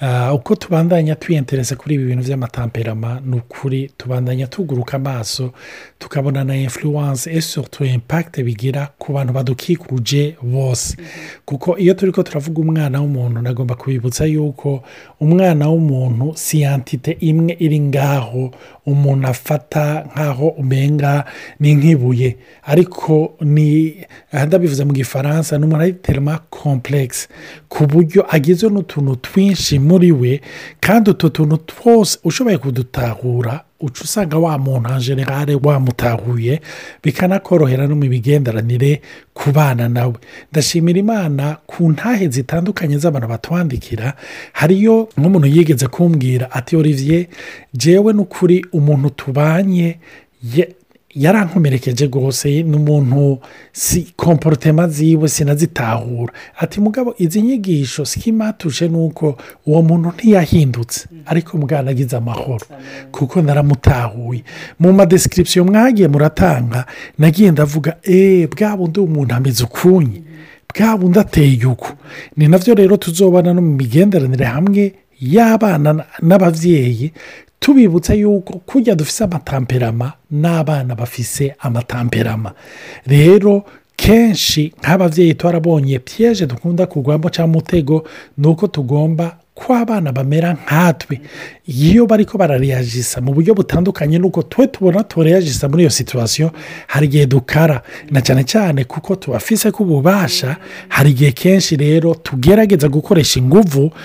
ah, uko tubandanya twiyentereza kuri ibi bintu by'amatamperama ni ukuri tubandanya tuguruka amaso tukabona na influence esutu impact bigira ku bantu badukikuje bose mm-hmm. kuko iyo turi ko turavuga umwana w'umuntu nagomba kubibutsa yuko umwana w'umuntu siyantite imwe iri ngaho umuntu afata nk'aho umenga ni nk'ibuye ariko ni aha ndabivuze mu gifaransa ni umuntu ariterema ku buryo agizwe n'utuntu twinshi muri we kandi utwo tuntu twose ushoboye kudutahura uca usanga wa muntu nka generale wamutahuye bikanakorohera no mu migenderanire ku bana nawe ndashimira imana ku ntahe zitandukanye z'abantu batwandikira hariyo nk'umuntu yigeze kumbwira ati olivier jewe n'ukuri umuntu tubanye yarankomerekeje rwose n’umuntu umuntu si komporotema ziwe sinazitahura ati mugabo izi nyigisho sikimatuje nuko uwo muntu ntiyahindutse ariko mubwanagize amahoro kuko naramutahuye mu madesikripsiyo mwagiye muratanga nagiye ndavuga eee eh, bwa bundi umuntu ameze ukunye bwa bundi ateye uku ni nabyo rero tuzobana no mu migenderanire hamwe y'abana n'ababyeyi tubibutsa yuko kujya dufise amatamperama n'abana bafise amatamperama rero kenshi nk'ababyeyi twarabonye piyeje dukunda kugwamo cyangwa umutego ni uko tugomba ko abana bamera nkatwe iyo bari ko barareyajisa mu buryo butandukanye n'uko twe tubona tureyajisa muri iyo situwasiyo hari igihe dukara na cyane cyane kuko tubafise ko ububasha hari igihe kenshi rero tugerageza gukoresha inguvu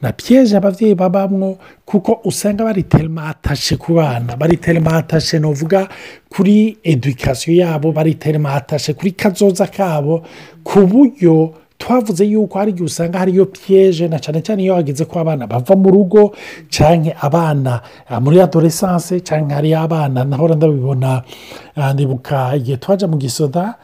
na piyeje ababyeyi babamwo kuko usanga bari bariterematashe ku bana bariterematashe ni uvuga kuri edukasiyo yabo bari bariterematashe kuri kazoza kabo ku buryo twavuze yuko hari igihe usanga hariyo piyeje na cyane cyane iyo hageze ko abana bava mu rugo cyangwa abana ah, muri adoresanse cyangwa hariyo abana nahora ndabibona ah, ndibuka igihe twaje mu gisoda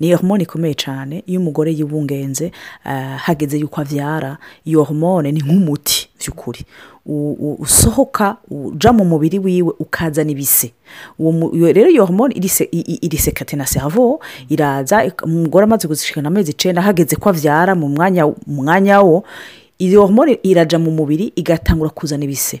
ni hormone ikomeye cyane iyo umugore yibungenze eh, hageze yuko abyara iyo hormone ni nk'umuti by'ukuri usohoka uja mu mubiri wiwe ukazana ibise rero iyo hormone irisekate na sehavo iraza umugore amaze kuzishikana amezi icyenda hageze ko abyara mu mwanya mwanya wo iyo hormone iraja mu mubiri igatangura kuzana ibise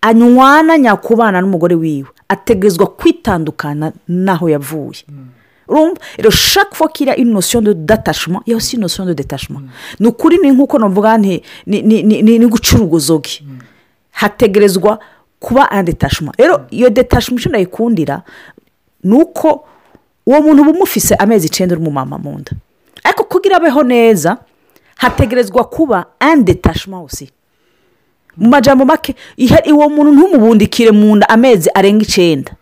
anywana nyakubana n'umugore wiwe ategerezwa kwitandukana n'aho yavuye rumva shaka ko kiriya inosiyo de datashima iyo si inosiyo de detashima mm. ni ukuri ni nk'uko navuga ni guca urugozoge mm. hategerezwa kuba adetashima rero mm. iyo detashima icyo nayikundira ni uko uwo muntu uba umufise amezi icyenda mama mu nda ariko kugira abeho neza hategerezwa kuba adetashima wose mu majambo make uwo muntu ntumubundikire mu nda amezi arenga icyenda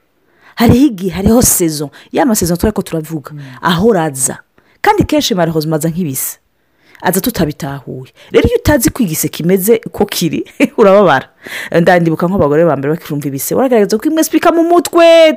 hariho igihe hariho sezo ya turi ko turavuga mm. ahoraza kandi kenshi barahoza umaze nk'ibisa aza tutabitahuye rero iyo utazi ko igise kimeze uko kiri urababara ndandibuka nk'abagore bambere bakivumva ibise waragaragaza ko imwe sipika mu mutwe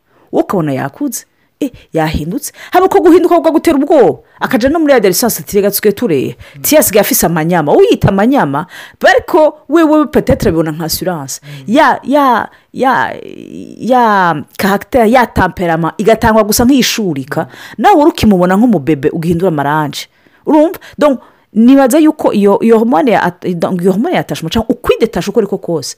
wowe ukabona yakutse eh, yahindutse haba uko guhinduka kuko gutera ubwoba akajya no muri ya derisansi tiriga twe tureye mm. tiyasigaye afise amanyama uyita amanyama ariko wewe patetere abibona nka asiranse mm. ya ya ya ya kahagiteri ya tamperama igatangwa gusa nk'iyishurika mm. nawe urukimubona nk'umubebe ugahindura amaranje urumva nibaza yuko iyo iyo hormone iyo hormone yatashyemo cyangwa ukwidetaje uko ariko kose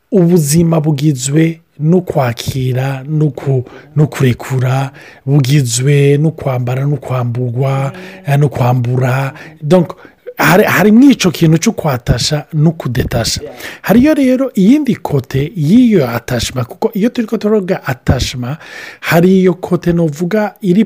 ubuzima bugizwe no kwakira no kurekura bugizwe no kwambara no kwamburwa eh, no kwambura hari mw'icyo kintu cyo kwatasha no kudetasha hariyo rero iyindi kote y'iyo atashima kuko iyo turi ko turavuga atashima hari iyo kote n'uvuga iri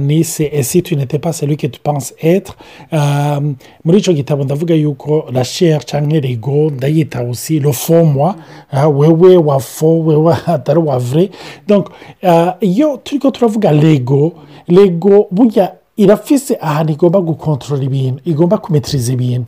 nise esi tunete paseri wike tupanse etara ehm, muri icyo gitabo ndavuga yuko rasheri cyangwa rego ndayita usi rofomwa eh, wewe wa fo wewe atari wa vure eh, iyo turi ko turavuga rego rego burya irafise ahantu igomba gukontorora ibintu igomba kumetiriza ibintu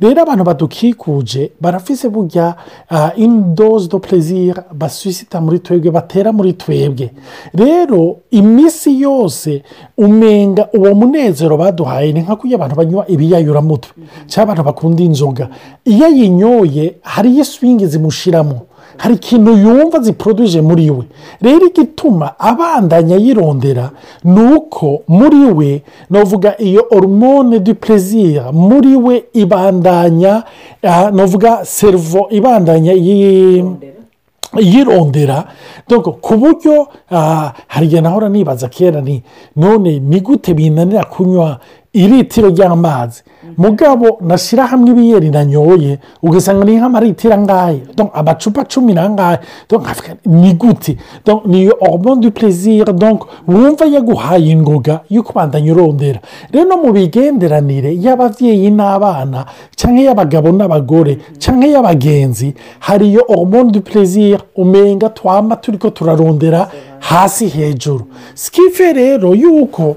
rero abantu badukikuje barafise burya uh, eh, do plaisir basusita muri twebwe batera muri twebwe rero iminsi yose umenga uwo munezero baduhaye ni nka kurya abantu banywa ibiyayuramutwe cyangwa abantu bakunda inzoga iyo ayinyoye hariyo swingi zimushiramo hari ikintu yumva ziproduje muri we rero igituma abandanya yirondera ni uko muri we navuga iyo hormone du plaisir muri we ibandanya navuga servo ibandanya yirondera ku buryo hari igihe nahora nibaza kera ni none ni gute binanira kunywa iritiro ry'amazi mugabo nashyirahamwe hamwe ibiyeri nanyoye ugasanga ni nk'amaritiro angahe amacupa cumi n'angahe ni gute ni oromodi perezida wumva yaguhaye ingoga yo kubandanya urondera rero mu bigenderanire y'ababyeyi n'abana cyangwa iy'abagabo n'abagore cyangwa iy'abagenzi hariyo oromodi perezida umenga twamba turi ko turarondera hasi hejuru sikife rero yuko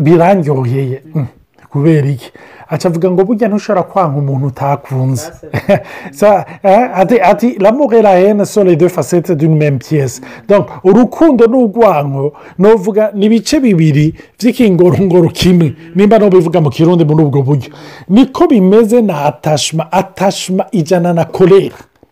birangyoheye kubera iki aca ngo burya ntushobora kwanga umuntu utakunze eh, ati ramure hene sore de fasete dune mtiyesi urukundo n'urwango n'uvuga ni ibice bibiri by'ikingorongoro kimwe nimba n'ubivuga mu kirundi muri ubwo buryo niko bimeze na atashima atashima ijana na korera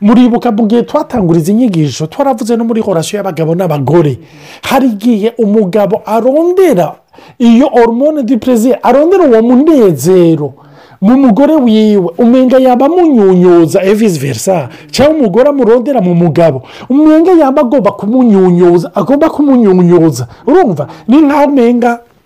muribuka mu gihe twatanguriza inyigisho twaravuze no muri horasiyo y'abagabo n'abagore hari igihe umugabo arondera iyo hormone di perezida arondera uwo munezero mu mugore wiwe umenga yaba amunyunyuza evizi eh, verisa cyangwa umugore amurondera mu mugabo umenga yaba agomba kumunyunyuza agomba kumunyunyuza urumva ni nk'aho umenga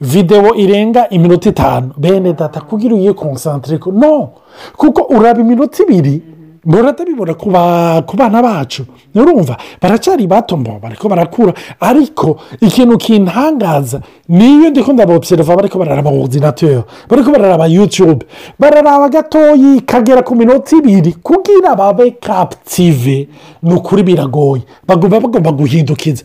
videwo irenga iminota itanu bene data kugira ugiye konsantire no kuko uraba iminota ibiri muratabibona ku bana bacu urumva baracyari batombo bariko barakura ariko ikintu kintangaza niyo ndikunda kunda bopserva bariko bararaba ordinateur bariko bararaba yutube bararaba gatoyi kagera ku minota ibiri kugira babe kaputive ni ukuri biragoye bagomba guhindukiza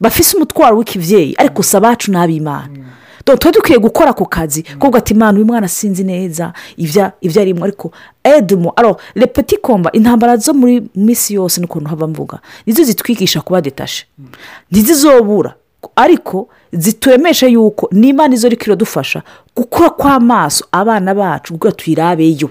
bafise umutwaro w'ikibyeyi ariko si abacu n'ab'imana tuba dukwiye gukora ako kazi kuvuga ati imana uyu mwana sinzi neza ibyo arimo ariko edemo aro repeti komba intambara zo muri minsi yose n'ukuntu haba mvuga nizo zitwigisha kuba detashe ntizizobura ariko zitemeshe yuko n'imana izo rero iradufasha gukura kw'amaso abana bacu kuko tuyirabeyo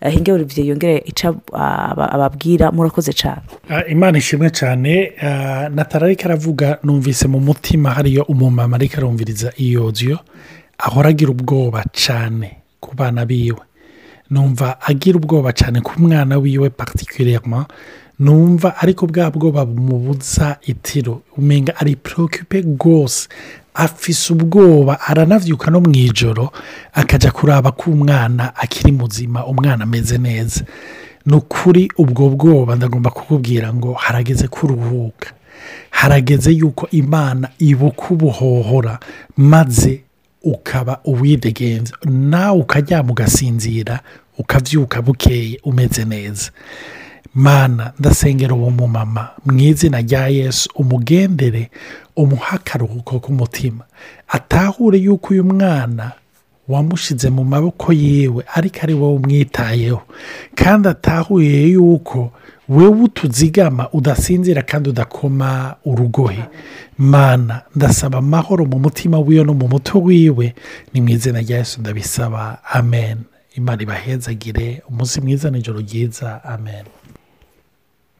eh, hinge buri gihe yongere ica ababwira murakoze cyane ah, imana ishimwe cyane ah, natararika aravuga numvise mu mutima hariyo umumama ariko arumviriza iyo ahora agira ubwoba cyane ku bana biwe numva agira ubwoba cyane ku mwana wiwe pagitikiriyama numva ariko bwa bwoba bumubuza itiro umenga ari porokipe rwose afise ubwoba aranabyuka no mu ijoro akajya kuraba ko umwana akiri muzima umwana ameze neza ni ukuri ubwo bwoba ndagomba kukubwira ngo harageze kuruhuka harageze yuko imana ibuka ubuhohora maze ukaba uwidegenza nawe ukaryama ugasinzira ukabyuka bukeye umeze neza mana ndasengera uwo mumama mu izina rya yesu umugendere umuhe k'umutima atahure yuko uyu mwana wamushyize mu maboko yiwe ariko ari wowe umwitayeho kandi atahuye yuko wewe utuzigama udasinzira kandi udakoma urugohe mana ndasaba amahoro mu mutima wiwe no mu muto wiwe ni mu izina rya Yesu ndabisaba amen imana ibahezagire umunsi mwiza nijoro ryiza amen